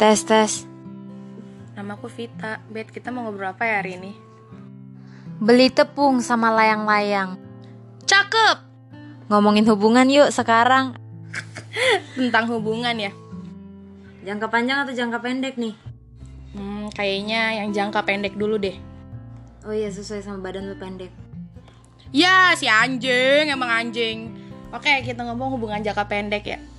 Tes tes. Namaku Vita. Bet, kita mau ngobrol apa ya hari ini? Beli tepung sama layang-layang. Cakep! Ngomongin hubungan yuk sekarang. Tentang hubungan ya. Jangka panjang atau jangka pendek nih? Hmm, kayaknya yang jangka pendek dulu deh. Oh iya sesuai sama badan lu pendek. Ya, si anjing, emang anjing. Oke, kita ngomong hubungan jangka pendek ya.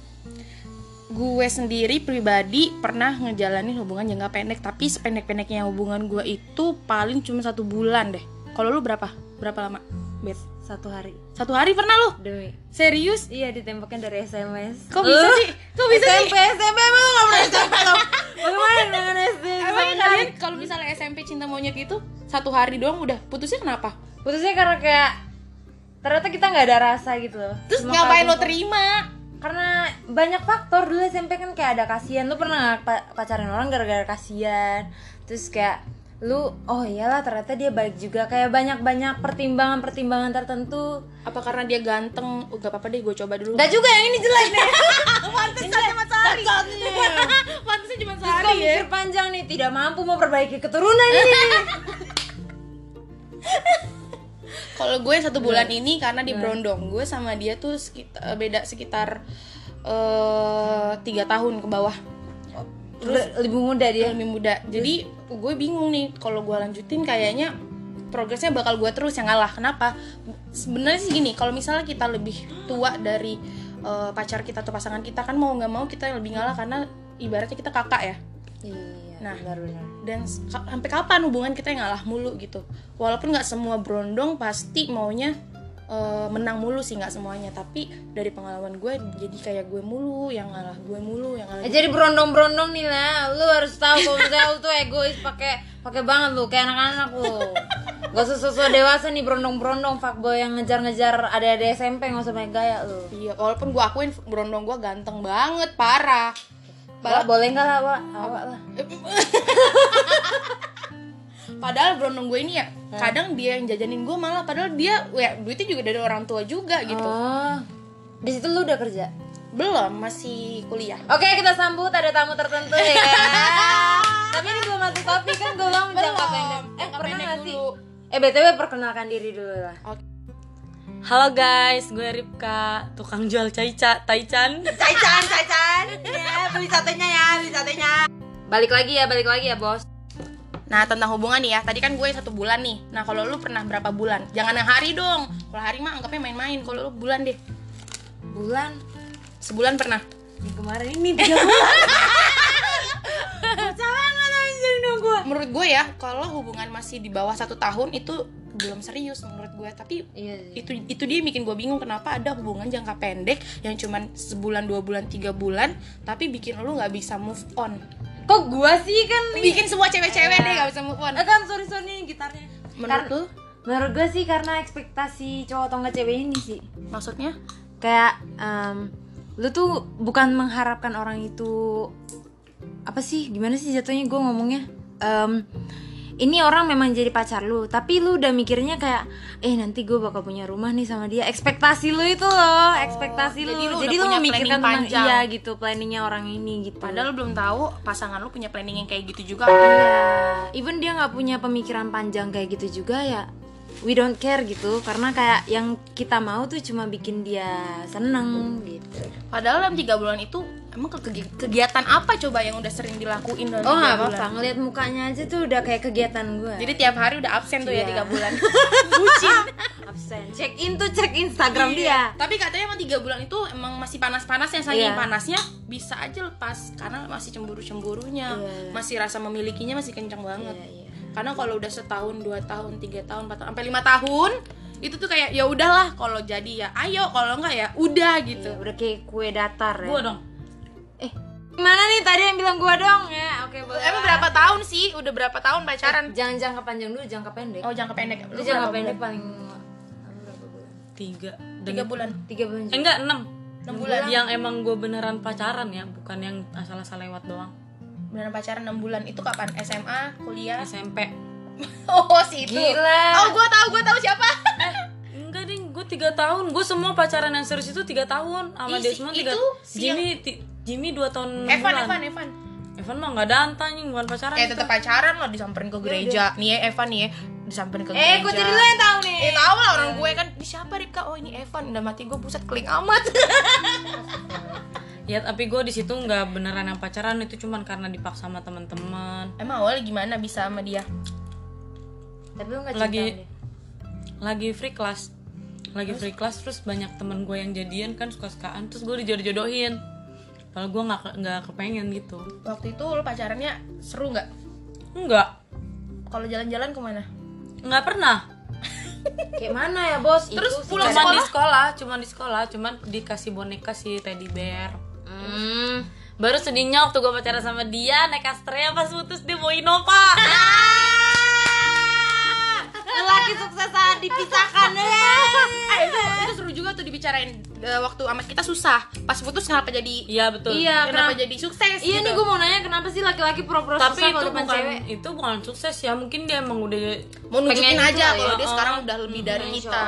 Gue sendiri pribadi pernah ngejalanin hubungan jangka pendek, tapi sependek-pendeknya hubungan gue itu paling cuma satu bulan deh. Kalau lu berapa? Berapa lama? Bet. Satu hari. Satu hari pernah lu? Demi. Serius? Iya ditembaknya dari SMS. Kok bisa sih? Kok bisa SMP, sih? SMP emang lu gak pernah SMP lo? Bagaimana dengan SD? Emang kalian kalau misalnya SMP cinta monyet itu satu hari doang udah putusnya kenapa? Putusnya karena kayak ternyata kita nggak ada rasa gitu loh. Terus Cuma ngapain lo terima? Karena banyak faktor dulu SMP kan kayak ada kasihan. Lu pernah nggak pa- pacarin orang gara-gara kasihan? Terus kayak lu oh iyalah ternyata dia baik juga kayak banyak-banyak pertimbangan-pertimbangan tertentu Apa karena dia ganteng? Oh, gak apa-apa deh, gue coba dulu. Gak juga yang ini jelek nih Pantesan cuma sehari. Pantesan cuma sehari ya. mikir panjang nih tidak mampu memperbaiki keturunan ini Kalau gue satu bulan ini karena di Brondong, gue sama dia tuh sekitar, beda sekitar eh, tiga tahun ke bawah. Terus lebih muda Dia lebih muda. Jadi gue bingung nih kalau gue lanjutin kayaknya progresnya bakal gue terus yang ngalah. Kenapa? Sebenarnya sih gini, kalau misalnya kita lebih tua dari eh, pacar kita atau pasangan kita kan mau nggak mau kita lebih ngalah karena ibaratnya kita kakak ya. Iya Nah. benar-benar dan sampai kapan hubungan kita yang ngalah mulu gitu? Walaupun nggak semua brondong pasti maunya eh, menang mulu sih nggak semuanya. Tapi dari pengalaman gue jadi kayak gue mulu yang ngalah gue mulu yang ngalah Eh, jadi berondong-berondong nih lah lu harus tahu kalau misalnya lu tuh egois pakai pakai banget lu kayak anak-anak lu. Gak usah sosok dewasa nih berondong-berondong. Fuckboy yang ngejar-ngejar ada-ada SMP nggak usah pakai gaya lu. Iya walaupun gue akuin brondong gue ganteng banget parah Wak, boleh nggak lah Wak? awak lah. Padahal brondong gue ini ya kadang dia yang jajanin gue malah padahal dia ya duitnya juga dari orang tua juga gitu. Oh. Di situ lu udah kerja? Belum masih kuliah. Oke kita sambut ada tamu tertentu ya. Tapi ini belum masuk topik kan? Gue bilang jangka pendek. Eh pernah pendek gak sih? Eh BTW perkenalkan diri dulu lah Halo guys, gue Ripka, tukang jual caica, taichan. Caican, caican Ya beli satenya ya, beli satenya Balik lagi ya, balik lagi ya bos Nah tentang hubungan nih ya, tadi kan gue satu bulan nih. Nah kalau lu pernah berapa bulan? Jangan yang hari dong. Kalau hari mah anggapnya main-main. Kalau lu bulan deh. Bulan Sebulan pernah. Yang kemarin ini tiga bulan Bocah banget anjing dong gue Menurut gue ya, kalau hubungan masih di bawah satu tahun itu belum serius menurut gue. Tapi Iya sih itu itu dia bikin gue bingung kenapa ada hubungan jangka pendek yang cuman sebulan dua bulan tiga bulan tapi bikin lu nggak bisa move on. Kok gue sih kan nih? Bikin semua cewek-cewek deh nggak bisa move on. Eh kan sorry sorry nih gitarnya. Menurut Kar- lu? Menurut gue sih karena ekspektasi cowok atau nggak cewek ini sih. Maksudnya? Kayak em, lu tuh bukan mengharapkan orang itu apa sih gimana sih jatuhnya gue ngomongnya? Em, ini orang memang jadi pacar lu tapi lu udah mikirnya kayak eh nanti gue bakal punya rumah nih sama dia. Ekspektasi lu itu loh ekspektasi Oh, jadi lu jadi lu punya memikirkan tentang panjang. iya gitu planningnya orang ini gitu. Padahal lu belum tahu pasangan lu punya planning yang kayak gitu juga. Iya, even dia nggak punya pemikiran panjang kayak gitu juga ya we don't care gitu karena kayak yang kita mau tuh cuma bikin dia seneng gitu Padahal dalam tiga bulan itu emang ke- kegi- kegiatan apa coba yang udah sering dilakuin dalam Oh nggak apa-apa, ngeliat mukanya aja tuh udah kayak kegiatan gue. Jadi tiap hari udah absen tuh ya Iya. tiga bulan. Bucin. absen. Check in tuh cek Instagram Iya. dia. Tapi katanya emang tiga bulan itu emang masih panas-panasnya saking Iya. panasnya bisa aja lepas karena masih cemburu-cemburunya, Iya. masih rasa memilikinya masih kencang banget. Iya, iya. Karena kalau udah setahun, dua tahun, tiga tahun, empat tahun, sampai lima tahun itu tuh kayak ya udahlah kalau jadi ya ayo kalau enggak ya udah gitu. Iya, udah kayak kue datar ya. Gue dong. Eh, gimana nih tadi yang bilang gua dong ya? Oke, boleh. Emang berapa tahun sih? Udah berapa tahun pacaran? Jangan jangka panjang dulu, jangka pendek. Oh jangka pendek. Lu jangka berapa pendek bulan? paling berapa bulan? Tiga. Tiga bulan. Tiga bulan. Eh, enggak, enam. Enam bulan. Yang emang gue beneran pacaran ya, bukan yang asal-asal lewat doang. Beneran pacaran 6 bulan itu kapan? SMA, kuliah? SMP. Oh, si itu. Gila. Oh, gua tahu, gua tahu siapa. Enggak ding, gue tiga tahun. Gue semua pacaran yang serius itu tiga tahun. Sama semua tiga. Jimmy, ti- Jimmy dua tahun Evan, bulan. Evan, Evan. Evan mah nggak danta anjing bukan pacaran Eh tetap pacaran lah disamperin ke gereja. Nih ya Evan nih ya disamperin ke gereja. Eh, kok jadi lo yang tahu nih? Eh tahu lah orang gue kan ini siapa Ripka? Oh ini Evan. Udah mati gue buset keling amat. Ya tapi gue di situ nggak beneran yang pacaran itu cuman karena dipaksa sama teman-teman. Emang awalnya gimana bisa sama dia? Tapi lo nggak Lagi deh. lagi free class. Lagi free class terus banyak temen gue yang jadian kan suka-sukaan terus gue dijodoh-jodohin. Kalau gue nggak nggak kepengen gitu. Waktu itu lo pacarannya seru nggak? Enggak, Kalau jalan-jalan ke mana? nggak pernah. Kayak mana ya bos? Terus Itu pulang Cuman di sekolah, cuman di sekolah, cuman dikasih boneka si teddy bear. Hmm. Baru sedihnya waktu gue pacaran sama dia naik Astrea pas putus dia mau Innova. Lelaki sukses saat dipisahkan ya. Eh itu, seru juga tuh dibicarain Eh, waktu amat kita susah. Pas putus kenapa jadi Iya betul. Iya, kenapa kenapa? jadi sukses? Iya gitu. nih gue mau nanya kenapa sih laki-laki pura-pura Tapi susah itu bukan cewek? itu bukan sukses ya. Mungkin dia emang udah mau nunjukin aja gitu lah kalau ya. dia sekarang oh. udah lebih dari Hmm, kita.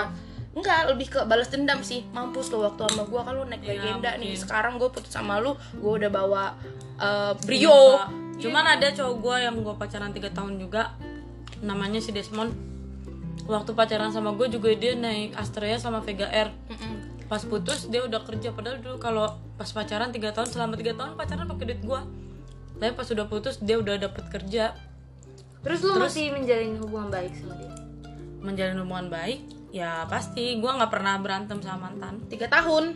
Enggak, lebih ke balas dendam sih. Mampus lo waktu sama gua kan lu naik Iya, legenda nih. mungkin. Sekarang gue putus sama lu, gua udah bawa eh, Brio. Innova. Cuman ada cowok gue yang gue pacaran 3 tahun juga. Namanya si Desmond. Waktu pacaran sama gue juga dia naik Astrea sama Vega R. Mm-mm. Pas putus dia udah kerja padahal dulu kalau pas pacaran 3 tahun selama 3 tahun pacaran pakai duit gue. Tapi pas udah putus dia udah dapet kerja Terus lu masih menjalin hubungan baik sama dia? menjalin hubungan baik ya pasti gue nggak pernah berantem sama mantan Tiga tahun.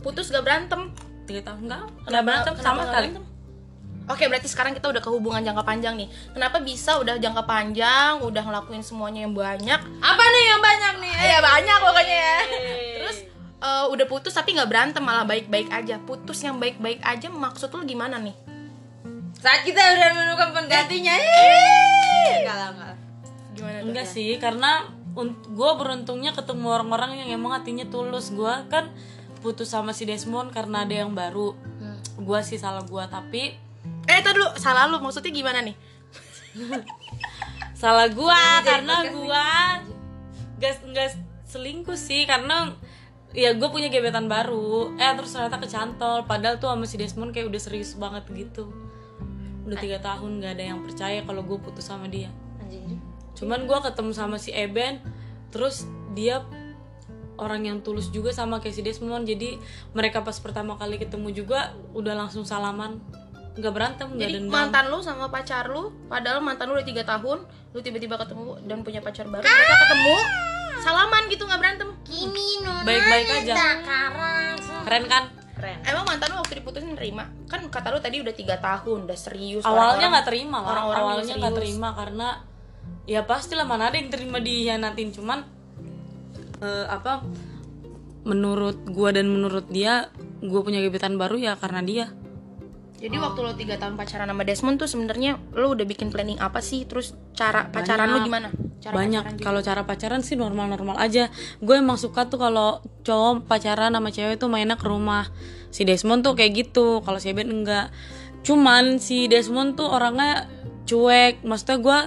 Putus gak berantem. tiga tahun Kenapa- nggak berantem kenapa sama nggak sekali? Oke, berarti sekarang kita udah ke hubungan jangka panjang nih. Kenapa bisa udah jangka panjang, udah ngelakuin semuanya yang banyak? Apa nih yang banyak nih? Ya banyak pokoknya ya. Terus eh, udah putus tapi nggak berantem malah baik-baik aja. Putus yang baik-baik aja maksud lu gimana nih? Saat kita udah menemukan penggantinya. Enggak lah, enggak. Gimana enggak sih karena gue beruntungnya ketemu orang-orang yang emang hatinya tulus. Gue kan putus sama si Desmond karena ada yang baru. Gue sih salah gue tapi Eh, tadi dulu. Salah lu. Maksudnya gimana nih? salah gue karena gue gak nggak selingkuh sih karena ya gue punya gebetan baru. Eh terus ternyata kecantol. Padahal tuh sama si Desmond kayak udah serius banget gitu. Udah tiga tahun gak ada yang percaya kalau gue putus sama dia. Cuman gue ketemu sama si Eben terus dia orang yang tulus juga sama kayak si Desmond jadi mereka pas pertama kali ketemu juga udah langsung salaman nggak berantem nggak Jadi dendam mantan lu sama pacar lu, padahal mantan lu udah tiga tahun, lu tiba-tiba ketemu dan punya pacar baru, mereka ketemu salaman gitu nggak berantem. Kimi baik-baik aja keren kan Keren. Emang mantan lu waktu diputusin nerima? Kan kata lu tadi udah tiga tahun, udah serius. awalnya nggak terima lah orang-orang awalnya nggak terima karena ya pastilah mana ada yang terima dihianatin. Cuman eh, apa menurut gua dan menurut dia gue punya gebetan baru ya karena dia. Jadi waktu lo tiga tahun pacaran sama Desmond tuh sebenarnya lo udah bikin planning apa sih? Terus cara pacaran lo gimana? Cara banyak. kalau cara pacaran sih normal normal aja. Gue emang suka tuh kalau cowok pacaran sama cewek tuh mainnya ke rumah. Si Desmond tuh kayak gitu kalau si Ben enggak. Cuman si Desmond tuh orangnya cuek. Maksudnya gue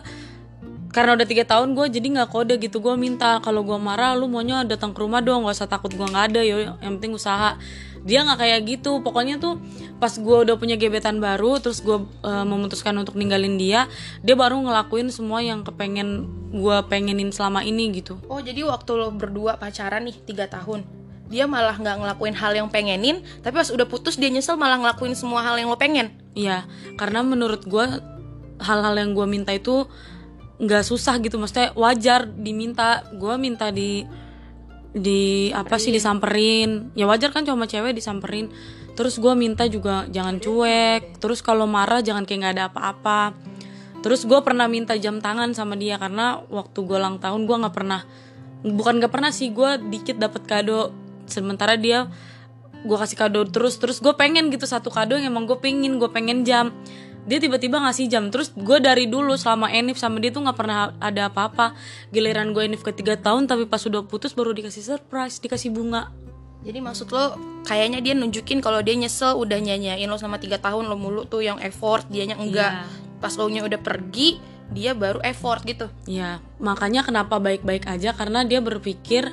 karena udah tiga tahun gue jadi nggak kode gitu. Gue minta kalau gue marah lu maunya datang ke rumah dong. Gak usah takut gue nggak ada yo. Yang penting usaha. Dia nggak kayak gitu. Pokoknya tuh pas gue udah punya gebetan baru terus gue eh, memutuskan untuk ninggalin dia dia baru ngelakuin semua yang kepengen gue pengenin selama ini gitu. Oh jadi waktu lo berdua pacaran nih tiga tahun, dia malah nggak ngelakuin hal yang pengenin, tapi pas udah putus dia nyesel malah ngelakuin semua hal yang lo pengen. Iya, karena menurut gue hal-hal yang gue minta itu nggak susah gitu, maksudnya wajar diminta. Gue minta di di apa sih disamperin, ya wajar kan cuma cewek disamperin. Terus gue minta juga jangan cuek. Terus kalau marah jangan kayak nggak ada apa-apa. Terus gue pernah minta jam tangan sama dia karena waktu gue ulang tahun gue nggak pernah, bukan nggak pernah sih gue dikit dapat kado. Sementara dia gue kasih kado terus terus gue pengen gitu satu kado yang emang gue pengen gue pengen jam dia tiba-tiba ngasih jam. Terus gue dari dulu selama enif sama dia tuh nggak pernah ada apa-apa. Giliran gue enif ketiga tahun tapi pas udah putus baru dikasih surprise dikasih bunga. Jadi maksud lo kayaknya dia nunjukin kalau dia nyesel udah nyanyain lo selama tiga tahun lo mulu tuh yang effort, dianya enggak. Pas lo nya udah pergi, dia baru effort gitu. ya makanya kenapa baik-baik aja? Karena dia berpikir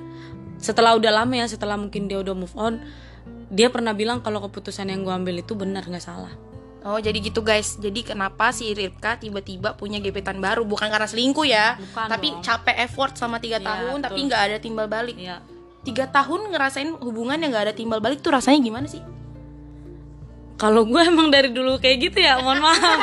setelah udah lama ya setelah mungkin dia udah move on dia pernah bilang kalau keputusan yang gue ambil itu benar nggak salah Oh jadi gitu guys. Jadi kenapa si Ripka tiba-tiba punya gebetan baru? Bukan karena selingkuh ya, Bukan tapi dong. capek effort selama tiga Iya, tahun, tapi betul. nggak ada timbal balik. Iya. Tiga tahun ngerasain hubungan yang nggak ada timbal balik tuh rasanya gimana sih? Kalau gue emang dari dulu kayak gitu ya, mohon maaf.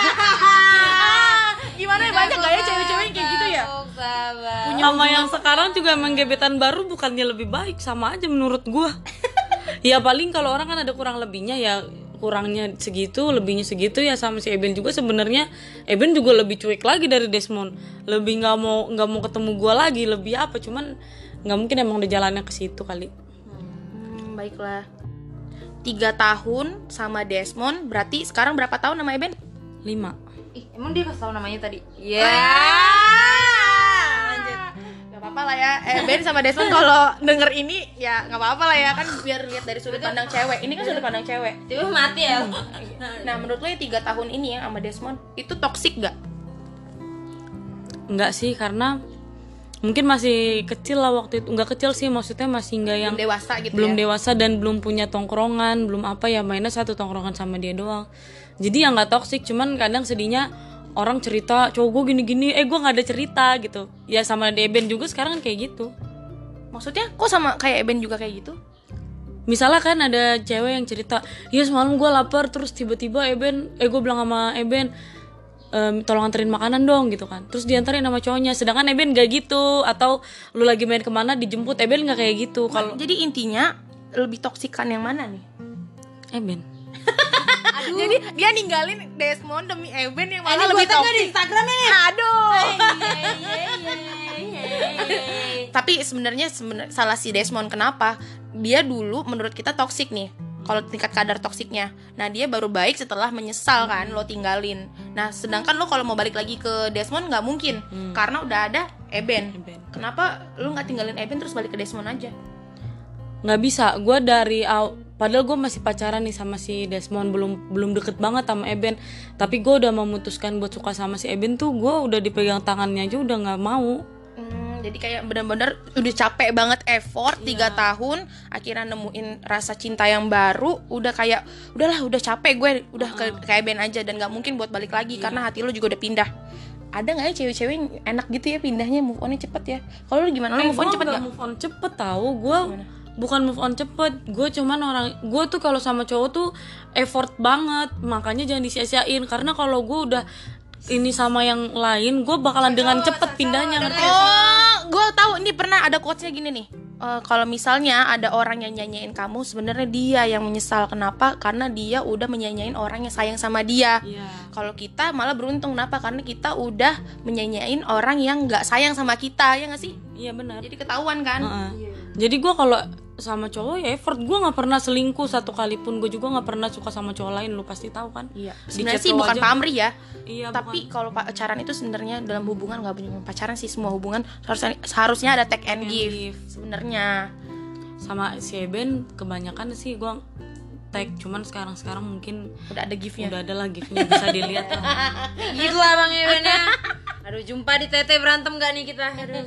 gimana ya banyak gak ya cewek-cewek kayak gitu ya? Sabar. sama yang sekarang juga emang gebetan baru bukannya lebih baik sama aja menurut gua ya paling kalau orang kan ada kurang lebihnya ya kurangnya segitu lebihnya segitu ya sama si Eben juga sebenarnya Eben juga lebih cuek lagi dari Desmond lebih nggak mau nggak mau ketemu gua lagi lebih apa cuman nggak mungkin emang udah jalannya ke situ kali Hmm, baiklah. Tiga tahun sama Desmond, berarti sekarang berapa tahun sama Eben? lima Ih, emang dia kasih tahu namanya tadi? Iya. lanjut Gak apa-apa lah ya. Eh, Ben sama Desmond kalau denger ini ya nggak apa-apa lah ya. Kan biar lihat dari sudut pandang cewek. Ini kan sudut pandang cewek. Tiba mati ya. nah menurut lo yang tiga tahun ini ya sama Desmond itu toxic gak? nggak sih karena mungkin masih kecil lah waktu itu. Nggak kecil sih maksudnya masih nggak yang Belum dewasa gitu belum ya? dewasa dan belum punya tongkrongan belum apa ya mainnya satu tongkrongan sama dia doang. Jadi ya nggak toksik cuman kadang sedihnya orang cerita cowok gue gini-gini eh gue nggak ada cerita gitu. Ya sama Deben juga sekarang kan kayak gitu. Maksudnya kok sama kayak Eben juga kayak gitu? misalnya kan ada cewek yang cerita ya semalam gue lapar terus tiba-tiba Eben eh gue bilang sama Eben "Em, tolong anterin makanan dong gitu kan. Terus diantarin sama cowoknya sedangkan Eben gak gitu. Atau lu lagi main ke mana dijemput. Eben nggak kayak gitu. Kalau Jadi intinya lebih toksikan yang mana nih? Eben Jadi dia ninggalin Desmond demi Eben yang malah Ini lebih tag di. Instagramnya nih. Aduh. Tapi sebenarnya sebenar- salah si Desmond kenapa? Dia dulu menurut kita toksik nih. Kalau tingkat kadar toksiknya. Nah, dia baru baik setelah menyesal kan lo tinggalin. Nah, sedangkan lo kalau mau balik lagi ke Desmond nggak mungkin karena udah ada Eben. Eben. Kenapa lo nggak tinggalin Eben terus balik ke Desmond aja? nggak bisa gue dari aw padahal gue masih pacaran nih sama si Desmond belum belum deket banget sama Eben. Tapi gue udah memutuskan buat suka sama si Eben tuh gue udah dipegang tangannya aja udah nggak mau. Hmm, jadi kayak bener-bener udah capek banget effort tiga tahun akhirnya nemuin rasa cinta yang baru udah kayak udahlah udah capek gue udah ke kayak Ben aja dan nggak mungkin buat balik lagi karena hati lo juga udah pindah. Ada nggak ya cewek-cewek enak gitu ya pindahnya move onnya cepet ya? Kalau lo gimana? Lo move on cepet nggak nggak? move on cepet tahu gue bukan move on cepet gue cuman orang gue tuh kalau sama cowok tuh effort banget makanya jangan disia-siain karena kalau gue udah ini sama yang lain gue bakalan dengan cepet pindahnya ngerti? Oh, gue tahu ini pernah ada quotesnya gini nih. Eh, kalau misalnya ada orang yang nyanyiin kamu, sebenarnya dia yang menyesal. Kenapa? Karena dia udah menyanyiin orang yang sayang sama dia. Iya. Kalau kita malah beruntung, kenapa? Karena kita udah menyanyiin orang yang nggak sayang sama kita, ya nggak sih? iya benar Jadi ketahuan kan? Heeh. Jadi gue kalau sama cowok ya effort gue nggak pernah selingkuh satu kali pun gue juga nggak pernah suka sama cowok lain lu pasti tahu kan Iya. Sebenarnya sih bukan aja- pamrih ya. iya Tapi kalau pacaran itu sebenarnya dalam hubungan nggak punya pacaran sih semua hubungan seharusnya seharusnya ada take and and give. give. Sebenarnya. sama si Eben kebanyakan sih gue tag cuman sekarang sekarang mungkin Udah ada give-nya. udah ada lah giftnya bisa dilihat lah. Lah Bang Eben ya. Aduh, jumpa di TT berantem gak nih kita? Aduh.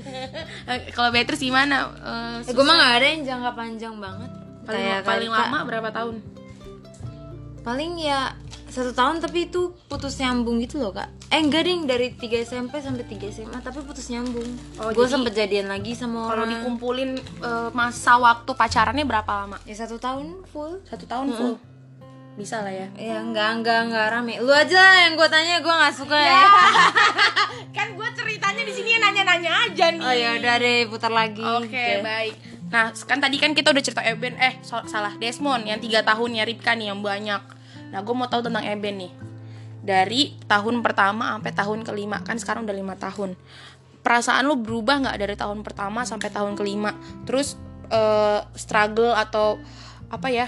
Eh, kalau Beatrice gimana? Eh, Eh, gue mah gak ada yang jangka panjang banget. paling, Kayak paling lama berapa tahun? Paling ya satu tahun tapi itu putus nyambung gitu loh kak Eh enggak ding dari 3 SMP sampai 3 SMA tapi putus nyambung Oh, Gue sempet jadian lagi sama Kalau orang dikumpulin eh, masa waktu pacarannya berapa lama? Ya satu tahun full Satu tahun full. Bisa lah ya. Ya enggak enggak enggak rame Lu aja lah yang gue tanya gue gak suka ya, kan gue ceritanya di sini nanya-nanya aja nih. Oh ya udah deh putar lagi Oke, baik. Nah, kan tadi kan kita udah cerita Eben, eh so- salah Desmond yang tiga tahun ya Ripka nih yang banyak. Nah, gue mau tahu tentang Eben nih. Dari tahun pertama sampai tahun kelima kan sekarang udah lima tahun. Perasaan lu berubah nggak dari tahun pertama sampai tahun kelima? Terus eh, struggle atau apa ya?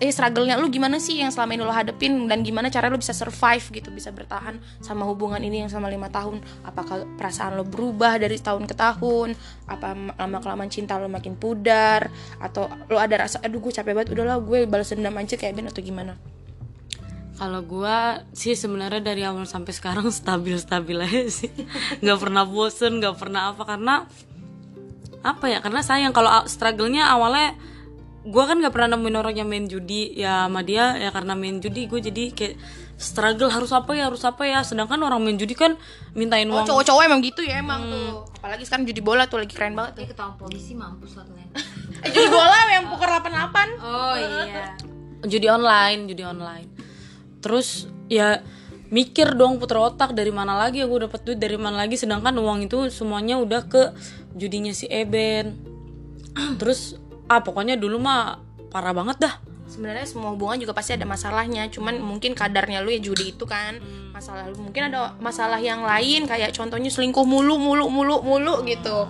Eh struggle-nya lu gimana sih yang selama ini lo hadepin dan gimana cara lu bisa survive gitu, bisa bertahan sama hubungan ini yang selama lima tahun? Apakah perasaan lo berubah dari tahun ke tahun? Apa lama kelamaan cinta lo makin pudar? Atau lo ada rasa, aduh gue capek banget, udahlah gue balas dendam aja kayak Ben atau gimana? Kalau gua sih sebenarnya dari awal sampai sekarang stabil-stabil aja sih. nggak pernah bosen, nggak pernah apa karena apa ya? Karena sayang kalau struggle-nya awalnya gue kan nggak pernah nemuin orang yang main judi ya sama dia ya karena main judi gue jadi kayak struggle harus apa ya harus apa ya. Sedangkan orang main judi kan mintain Oh uang. cowok-cowok emang gitu ya emang tuh. Apalagi sekarang judi bola tuh lagi keren banget Tapi ketahuan polisi mampus lah. Eh judi bola yang poker 88 Oh iya. judi online judi online. Terus ya mikir dong puter otak dari mana lagi ya gue dapet duit dari mana lagi. Sedangkan uang itu semuanya udah ke judinya si Eben. Terus ah pokoknya dulu mah parah banget dah. Sebenarnya semua hubungan juga pasti ada masalahnya. Cuman mungkin kadarnya lu ya judi itu kan. Masalah lu. Mungkin ada masalah yang lain kayak contohnya selingkuh mulu mulu mulu mulu gitu.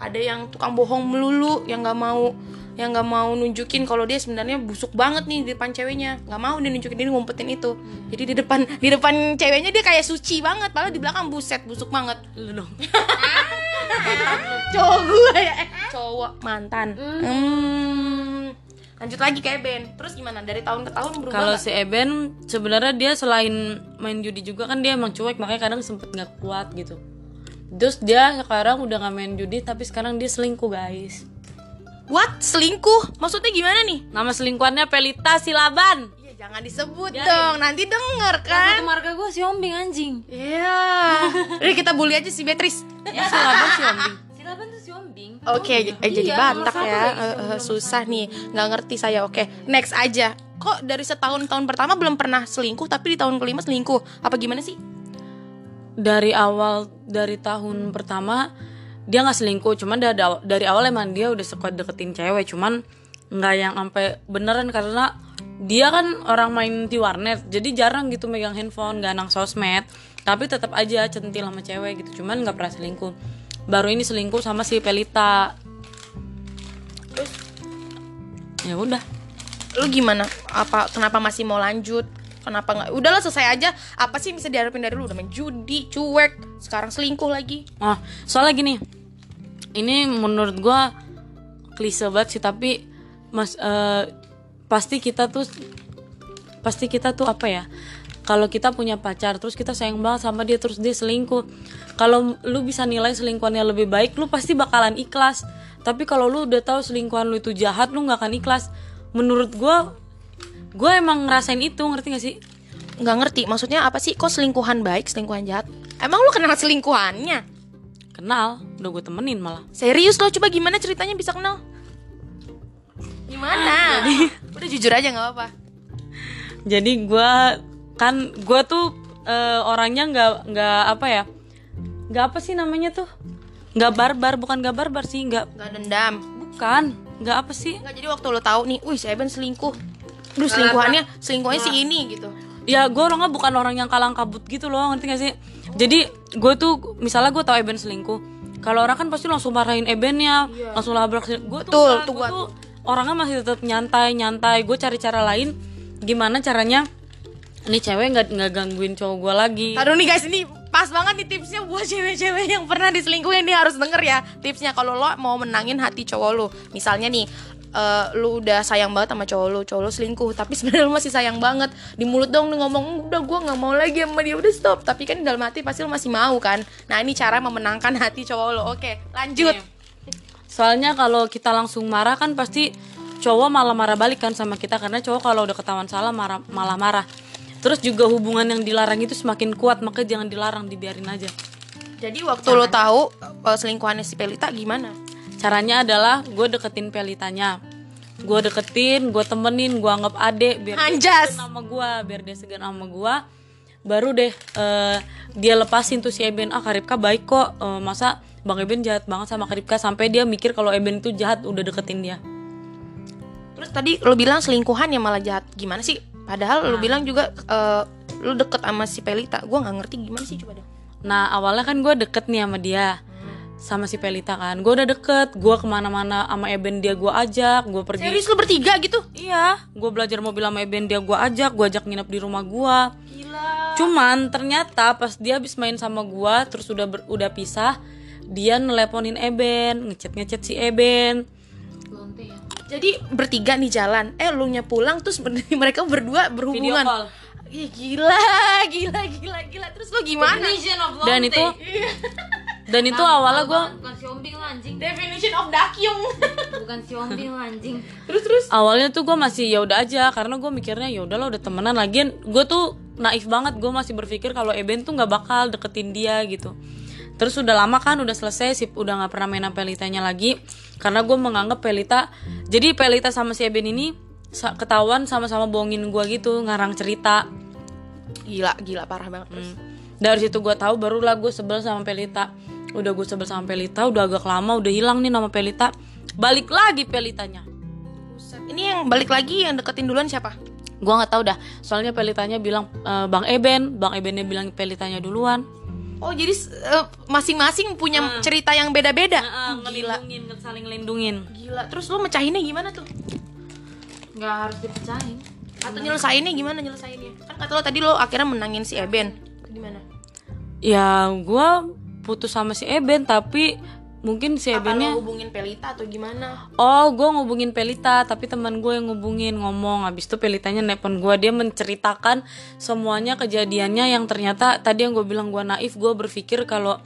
Ada yang tukang bohong melulu yang nggak mau yang nggak mau nunjukin kalau dia sebenarnya busuk banget nih di depan ceweknya. Nggak mau dia nunjukin dia ngumpetin itu. Jadi di depan di depan ceweknya dia kayak suci banget. Padahal di belakang buset busuk banget. Lu dong cowok gue ya. Eh, cowok mantan. Hmm. lanjut lagi kayak Ben. Terus gimana? Dari tahun ke tahun berubah kalau si Eben sebenarnya dia selain main judi juga kan dia emang cuek makanya kadang sempet nggak kuat gitu. Terus dia sekarang udah nggak main judi tapi sekarang dia selingkuh guys. What? Selingkuh? Maksudnya gimana nih? nama selingkuhannya Pelita Silaban jangan disebut Biarin. dong, nanti denger Kan? Satu marga gue si Ombing anjing. Iya. Udah kita bully aja si Beatrice. Ya Silaban sih Ombing Silaban tuh si Ombing. Oke, eh, jadi Iya, satu ya nomor Susah nih, nggak ngerti saya. Oke, next aja. Kok dari setahun tahun pertama belum pernah selingkuh Tapi di tahun kelima selingkuh? Apa gimana sih? dari awal dari tahun pertama dia nggak selingkuh. Cuman dari, aw- dari awal emang dia udah suka deketin cewek. Cuman nggak yang sampai beneran karena dia kan orang main di warnet jadi jarang gitu megang handphone gak nang sosmed tapi tetap aja centil sama cewek gitu cuman nggak pernah selingkuh baru ini selingkuh sama si Pelita Terus ya udah lu gimana? Apa kenapa masih mau lanjut? Kenapa nggak? Udahlah selesai aja. Apa sih bisa diharapin dari lu? Udah main judi, cuek, sekarang selingkuh lagi. Oh, soalnya gini. Ini menurut gua klise banget sih, tapi Mas eh, pasti kita tuh pasti kita tuh apa ya? Kalau kita punya pacar terus kita sayang banget sama dia terus dia selingkuh. Kalau lu bisa nilai selingkuhannya lebih baik, lu pasti bakalan ikhlas. Tapi kalau lu udah tahu selingkuhan lu itu jahat, lu nggak akan ikhlas. Menurut gua gua emang ngerasain itu, ngerti gak sih? nggak ngerti maksudnya apa sih kok selingkuhan baik selingkuhan jahat emang lu kenal selingkuhannya Kenal, udah gue temenin malah. serius lo coba gimana ceritanya bisa kenal gimana? Udah jujur aja nggak apa-apa. Jadi gua kan gua tuh eh, orangnya nggak nggak apa ya nggak apa sih namanya tuh? Nggak barbar bukan nggak barbar sih nggak nggak dendam. Bukan nggak apa sih. Nggak jadi waktu lo tahu nih wih saya Ben selingkuh. Duh selingkuhannya selingkuhannya si ini gitu. Ya gue orangnya bukan orang yang kalang kabut gitu loh ngerti gak sih? Jadi gue tuh misalnya gue tahu Eben selingkuh kalau orang kan pasti langsung marahin Ebennya langsung labrak gue tuh tuh gua tuh orangnya masih tetap nyantai nyantai gue cari cara lain gimana caranya ini cewek nggak nggak gangguin cowok gue lagi. Aduh nih guys ini pas banget nih tipsnya buat cewek-cewek yang pernah diselingkuhin nih harus denger ya tipsnya. Kalau lo mau menangin hati cowok lo misalnya nih eh, lu udah sayang banget sama cowok lu cowok lu selingkuh tapi sebenarnya lu masih sayang banget di mulut dong lu ngomong udah gue nggak mau lagi sama dia udah stop. Tapi kan dalam hati pasti lu masih mau kan? Nah ini cara memenangkan hati cowok lu oke lanjut. Iya. Soalnya kalau kita langsung marah kan pasti cowok malah marah balik kan sama kita karena cowok kalau udah ketahuan salah marah malah marah. Terus juga hubungan yang dilarang itu semakin kuat makanya jangan dilarang dibiarin aja. jadi waktu lu tahu eh, selingkuhannya si Pelita gimana Caranya adalah gue deketin pelitanya. Gue deketin, gue temenin, gue anggap adek biar dia Anjas. segan sama gue, biar dia segan sama gue. Baru deh eh, dia lepasin tuh si Eben, ah Karipka baik kok, Eh, masa Bang Eben jahat banget sama Karipka sampai dia mikir kalau Eben itu jahat udah deketin dia. terus tadi lu bilang selingkuhan yang malah jahat. Gimana sih? Padahal lu bilang juga eh, lu deket sama si Pelita. Gue nggak ngerti gimana sih coba deh. Nah awalnya kan gue deket nih sama dia Sama si Pelita kan. Gue udah deket Gue ke mana-mana sama Eben dia gue ajak Gue pergi. Serius lu bertiga gitu? Iya Gue belajar mobil sama Eben dia gue ajak Gue ajak nginep di rumah gue gila. Cuman ternyata pas dia habis main sama gue Terus udah ber- udah pisah Dia neleponin Eben Ngechat-ngechat si Eben Lonte ya. Jadi bertiga nih jalan, eh lu nya pulang terus mereka berdua Video berhubungan. call Ih gila, gila, gila, gila. Terus lu gimana? Definition of Dan itu dan itu awalnya gue bukan si Ombing lo anjing Definition of dakyung. bukan si Ombing lo anjing terus terus. awalnya tuh gue masih ya udah aja karena gue mikirnya ya udahlah udah temenan lagian gue tuh naif banget gue masih berpikir kalau Eben tuh nggak bakal deketin dia gitu terus udah lama kan udah selesai sih udah nggak pernah main sama Pelitanya lagi karena gue menganggap Pelita jadi Pelita sama si Eben ini ketahuan sama-sama bohongin gue gitu ngarang cerita Gila, gila parah banget. Terus. dari situ gue tahu barulah gue sebel sama Pelita udah gue sebel sama Pelita udah agak lama udah hilang nih nama Pelita balik lagi Pelitanya. Ini yang balik lagi yang deketin duluan siapa? Gua nggak tahu dah. Soalnya pelitanya bilang e, Bang Eben, Bang Ebennya bilang pelitanya duluan. Oh jadi eh, masing-masing punya cerita yang beda-beda. gila, ngelindungin, saling ngelindungin. gila. Terus lu mecahinnya gimana tuh? nggak harus dipecahin Atau nyelesainnya gimana nyelesainnya? Kan kata lo tadi lo akhirnya menangin si Eben. Gimana? Ya, gua putus sama si Eben tapi mungkin si Apa Ebennya hubungin Pelita atau gimana? Oh, gue ngubungin Pelita, tapi teman gue yang ngubungin ngomong. Habis itu Pelitanya nelpon gue, dia menceritakan semuanya kejadiannya yang ternyata tadi yang gue bilang gue naif, gue berpikir kalau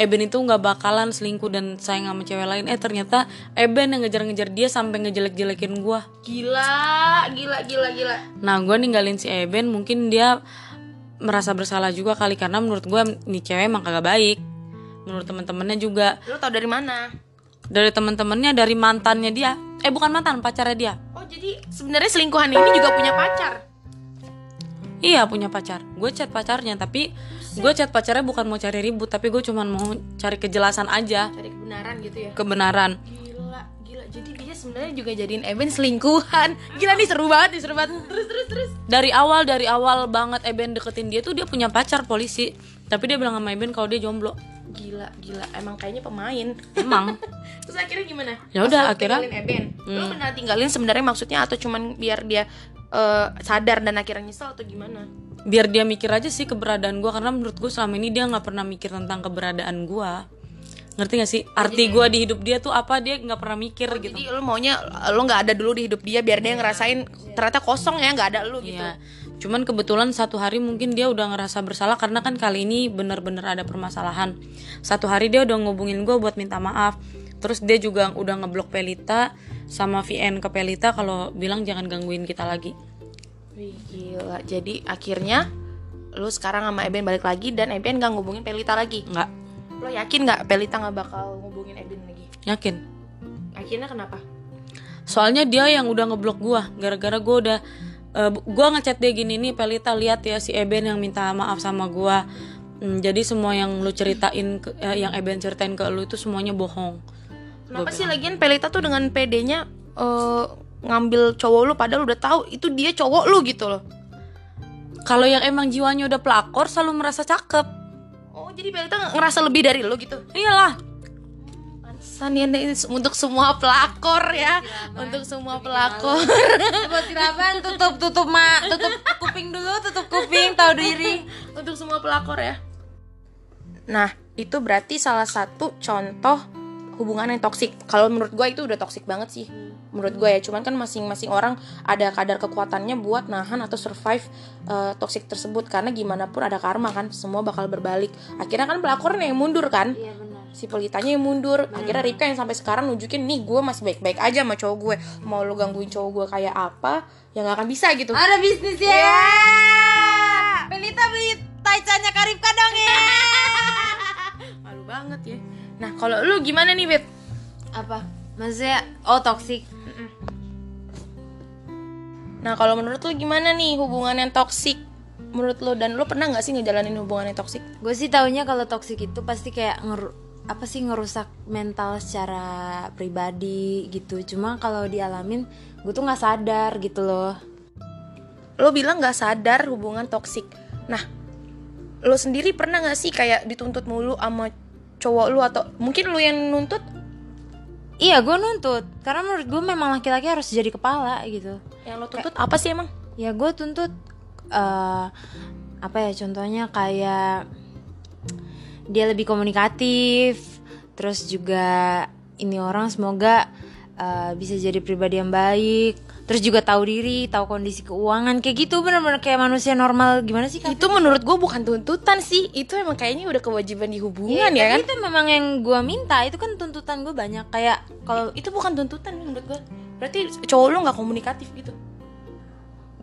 Eben itu nggak bakalan selingkuh dan sayang sama cewek lain. Eh ternyata Eben yang ngejar-ngejar dia sampai ngejelek-jelekin gue. Gila, gila, gila, gila. Nah, gue ninggalin si Eben, mungkin dia merasa bersalah juga kali karena menurut gue nih cewek emang kagak baik. Menurut teman-temannya juga Lo tau dari mana? dari teman-temannya dari mantannya dia. Eh bukan mantan, pacarnya dia. Oh jadi sebenarnya selingkuhan ini juga punya pacar. Iya punya pacar. Gue chat pacarnya tapi gue chat pacarnya bukan mau cari ribut tapi gue cuman mau cari kejelasan aja Cari kebenaran gitu ya. kebenaran. Gila, gila. Jadi dia sebenarnya juga jadiin Eben selingkuhan. Gila nih seru banget, nih seru banget. Terus, terus, terus. Dari awal dari awal banget Eben deketin dia tuh dia punya pacar polisi. Tapi dia bilang sama Eben kalau dia jomblo. Gila, gila. Emang kayaknya pemain. Emang. Terus akhirnya gimana? Ya udah, akhirnya- tinggalin Eben. Lo benar tinggalin sebenarnya maksudnya atau cuman biar dia eh, sadar dan akhirnya nyesel atau gimana? Biar dia mikir aja sih keberadaan gue karena menurut gue selama ini dia nggak pernah mikir tentang keberadaan gue. Ngerti gak sih? Arti gue di hidup dia tuh apa dia nggak pernah mikir gitu. Jadi lo maunya lo nggak ada dulu di hidup dia biar dia ngerasain ternyata kosong ya nggak ada lo gitu. Iya. Cuman kebetulan satu hari mungkin dia udah ngerasa bersalah karena kan kali ini bener-bener ada permasalahan. Satu hari dia udah ngubungin gue buat minta maaf. Terus dia juga udah ngeblok Pelita sama VN ke Pelita kalau bilang jangan gangguin kita lagi. Wih gila. Jadi akhirnya lo sekarang sama Eben balik lagi dan Eben nggak ngubungin Pelita lagi. Nggak Lo yakin nggak Pelita nggak bakal ngubungin Eben lagi? yakin. Akhirnya kenapa? Soalnya dia yang udah ngeblok gue gara-gara gue udah eh, gua ngechat dia gini nih Pelita lihat ya si Eben yang minta maaf sama gue. Hmm, jadi semua yang lu ceritain ke- eh, yang Eben ceritain ke lu itu semuanya bohong. Kenapa sih lagian Pelita tuh dengan PD-nya eh, ngambil cowok lu padahal udah tahu itu dia cowok lu gitu loh. Kalau yang emang jiwanya udah pelakor selalu merasa cakep. Oh, jadi Pelita ngerasa lebih dari lu gitu. Iyalah. Ya ini untuk semua pelakor ya. Untuk semua pelakor. buat apaan tutup tutup mak tutup kuping dulu tutup kuping tahu diri untuk semua pelakor ya. Nah, itu berarti salah satu contoh hubungan yang toksik. Kalau menurut gue itu udah toksik banget sih. Menurut gue ya, cuman kan masing-masing orang ada kadar kekuatannya buat nahan atau survive eh, toksik tersebut karena gimana pun ada karma kan, semua bakal berbalik. Akhirnya kan pelakornya yang mundur kan. iya benar Si pelitanya yang mundur. Akhirnya Ripka yang sampai sekarang nunjukin nih gue masih baik-baik aja sama cowok gue. Mau lo gangguin cowok gue kayak apa, ya nggak akan bisa gitu. ada bisnis ya Pelita beli taicanya Karipka dong ya Malu banget ya. Nah, kalau lu gimana nih, Bet? apa maksudnya oh toxic Nah, kalau menurut lu gimana nih hubungan yang toksik? Menurut lu dan lu pernah nggak sih ngejalanin hubungan yang toksik? gue sih taunya kalau toxic itu pasti kayak ngeru apa sih ngerusak mental secara pribadi gitu cuma kalau dialamin gue tuh nggak sadar gitu loh Lu bilang nggak sadar hubungan toksik. Nah, lu sendiri pernah nggak sih kayak dituntut mulu sama cowok lu atau mungkin lu yang nuntut? iya gue nuntut karena menurut gue memang laki-laki harus jadi kepala gitu Yang lu tuntut apa sih emang? ya gue tuntut eh apa ya contohnya kayak dia lebih komunikatif. Terus juga ini orang semoga uh, bisa jadi pribadi yang baik. Terus juga tahu diri tahu kondisi keuangan. Kayak gitu bener-bener kayak manusia normal. Gimana sih Kak? itu menurut gue bukan tuntutan sih. Itu emang kayaknya udah kewajiban di hubungan Iya, ya kan? itu memang yang gue minta. Itu kan tuntutan gue banyak. Kayak kalau itu bukan tuntutan menurut gue berarti cowok lu nggak komunikatif gitu?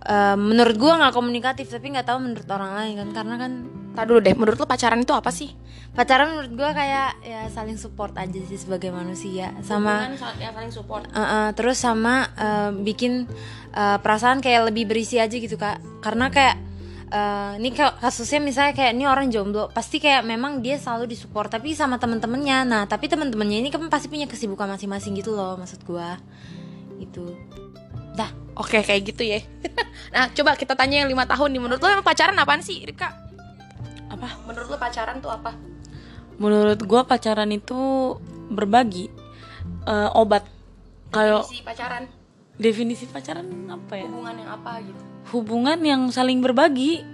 Uh, menurut gue nggak komunikatif tapi nggak tahu menurut orang lain kan. Karena kan Tadi dulu deh menurut lu pacaran itu apa sih? Pacaran menurut gue kayak ya saling support aja sih sebagai manusia. Sama Hubungan yang saling support. Uh, uh, terus sama uh, bikin uh, perasaan kayak lebih berisi aja gitu kak. Karena kayak uh, ini kasusnya misalnya kayak ini orang jomblo pasti kayak memang dia selalu disupport tapi sama temen-temennya. Nah tapi temen-temennya ini kan pasti punya kesibukan masing-masing gitu loh maksud gua. Itu dah. Oke kayak gitu ya. Nah coba kita tanya yang lima tahun nih. Menurut lu emang pacaran apaan sih Rika? Apa? Menurut lu pacaran tuh apa? menurut gua pacaran itu berbagi Eh, obat. Kalau Si pacaran. Definisi pacaran apa ya? Hubungan yang apa gitu. Hubungan yang saling berbagi.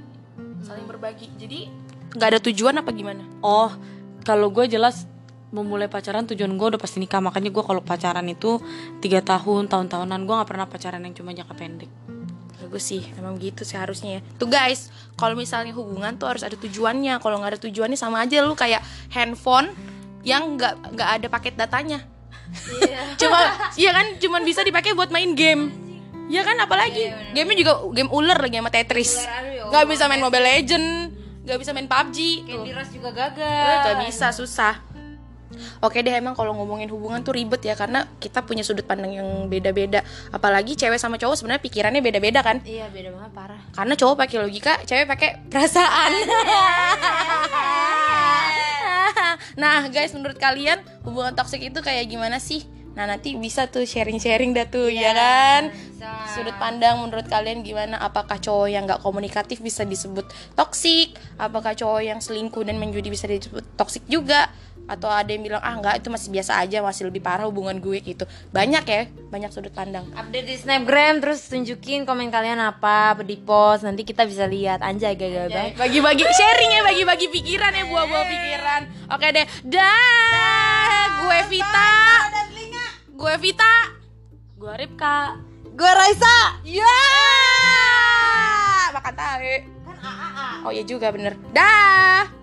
Saling berbagi. Jadi nggak ada tujuan apa gimana? oh kalau gue jelas memulai pacaran tujuan gue udah pasti nikah. Makanya gue kalau pacaran itu tiga tahun tahun-tahunan gue nggak pernah pacaran yang cuma jangka pendek Bagus sih, emang gitu sih harusnya ya. Tuh guys, kalau misalnya hubungan tuh harus ada tujuannya. Kalau nggak ada tujuannya sama aja lu kayak handphone yang nggak nggak ada paket datanya. Cuma, iya kan, cuman bisa dipakai buat main game. Ya kan, apalagi gamenya juga game ular lagi sama Tetris. Nggak bisa main Mobile Legend, nggak bisa main PUBG. Candy Rush juga gagal Gak bisa, susah. Oke deh emang kalau ngomongin hubungan tuh ribet ya karena kita punya sudut pandang yang beda-beda. Apalagi cewek sama cowok sebenarnya pikirannya beda-beda kan. iya beda banget parah Karena cowok pakai logika, cewek pakai perasaan. nah, guys, menurut kalian hubungan toksik itu kayak gimana sih? Nah, nanti bisa tuh sharing-sharing dah tuh, ya kan? Sudut pandang menurut kalian gimana? Apakah cowok yang nggak komunikatif bisa disebut toksik? Apakah cowok yang selingkuh dan menjudi bisa disebut toksik juga? Atau ada yang bilang ah nggak itu masih biasa aja, masih lebih parah hubungan gue gitu. Banyak ya, banyak sudut pandang. update di snapgram terus tunjukin komen kalian apa di post nanti kita bisa lihat. Anjay gagal banget. Bagi-bagi sharing ya bagi-bagi pikiran ya buah-buah pikiran. Oke deh dah. Gue Vita. Gue Vita. Gue Ripka. Gue Raisa. Ya. Makan tahu. Oh iya juga bener. Dah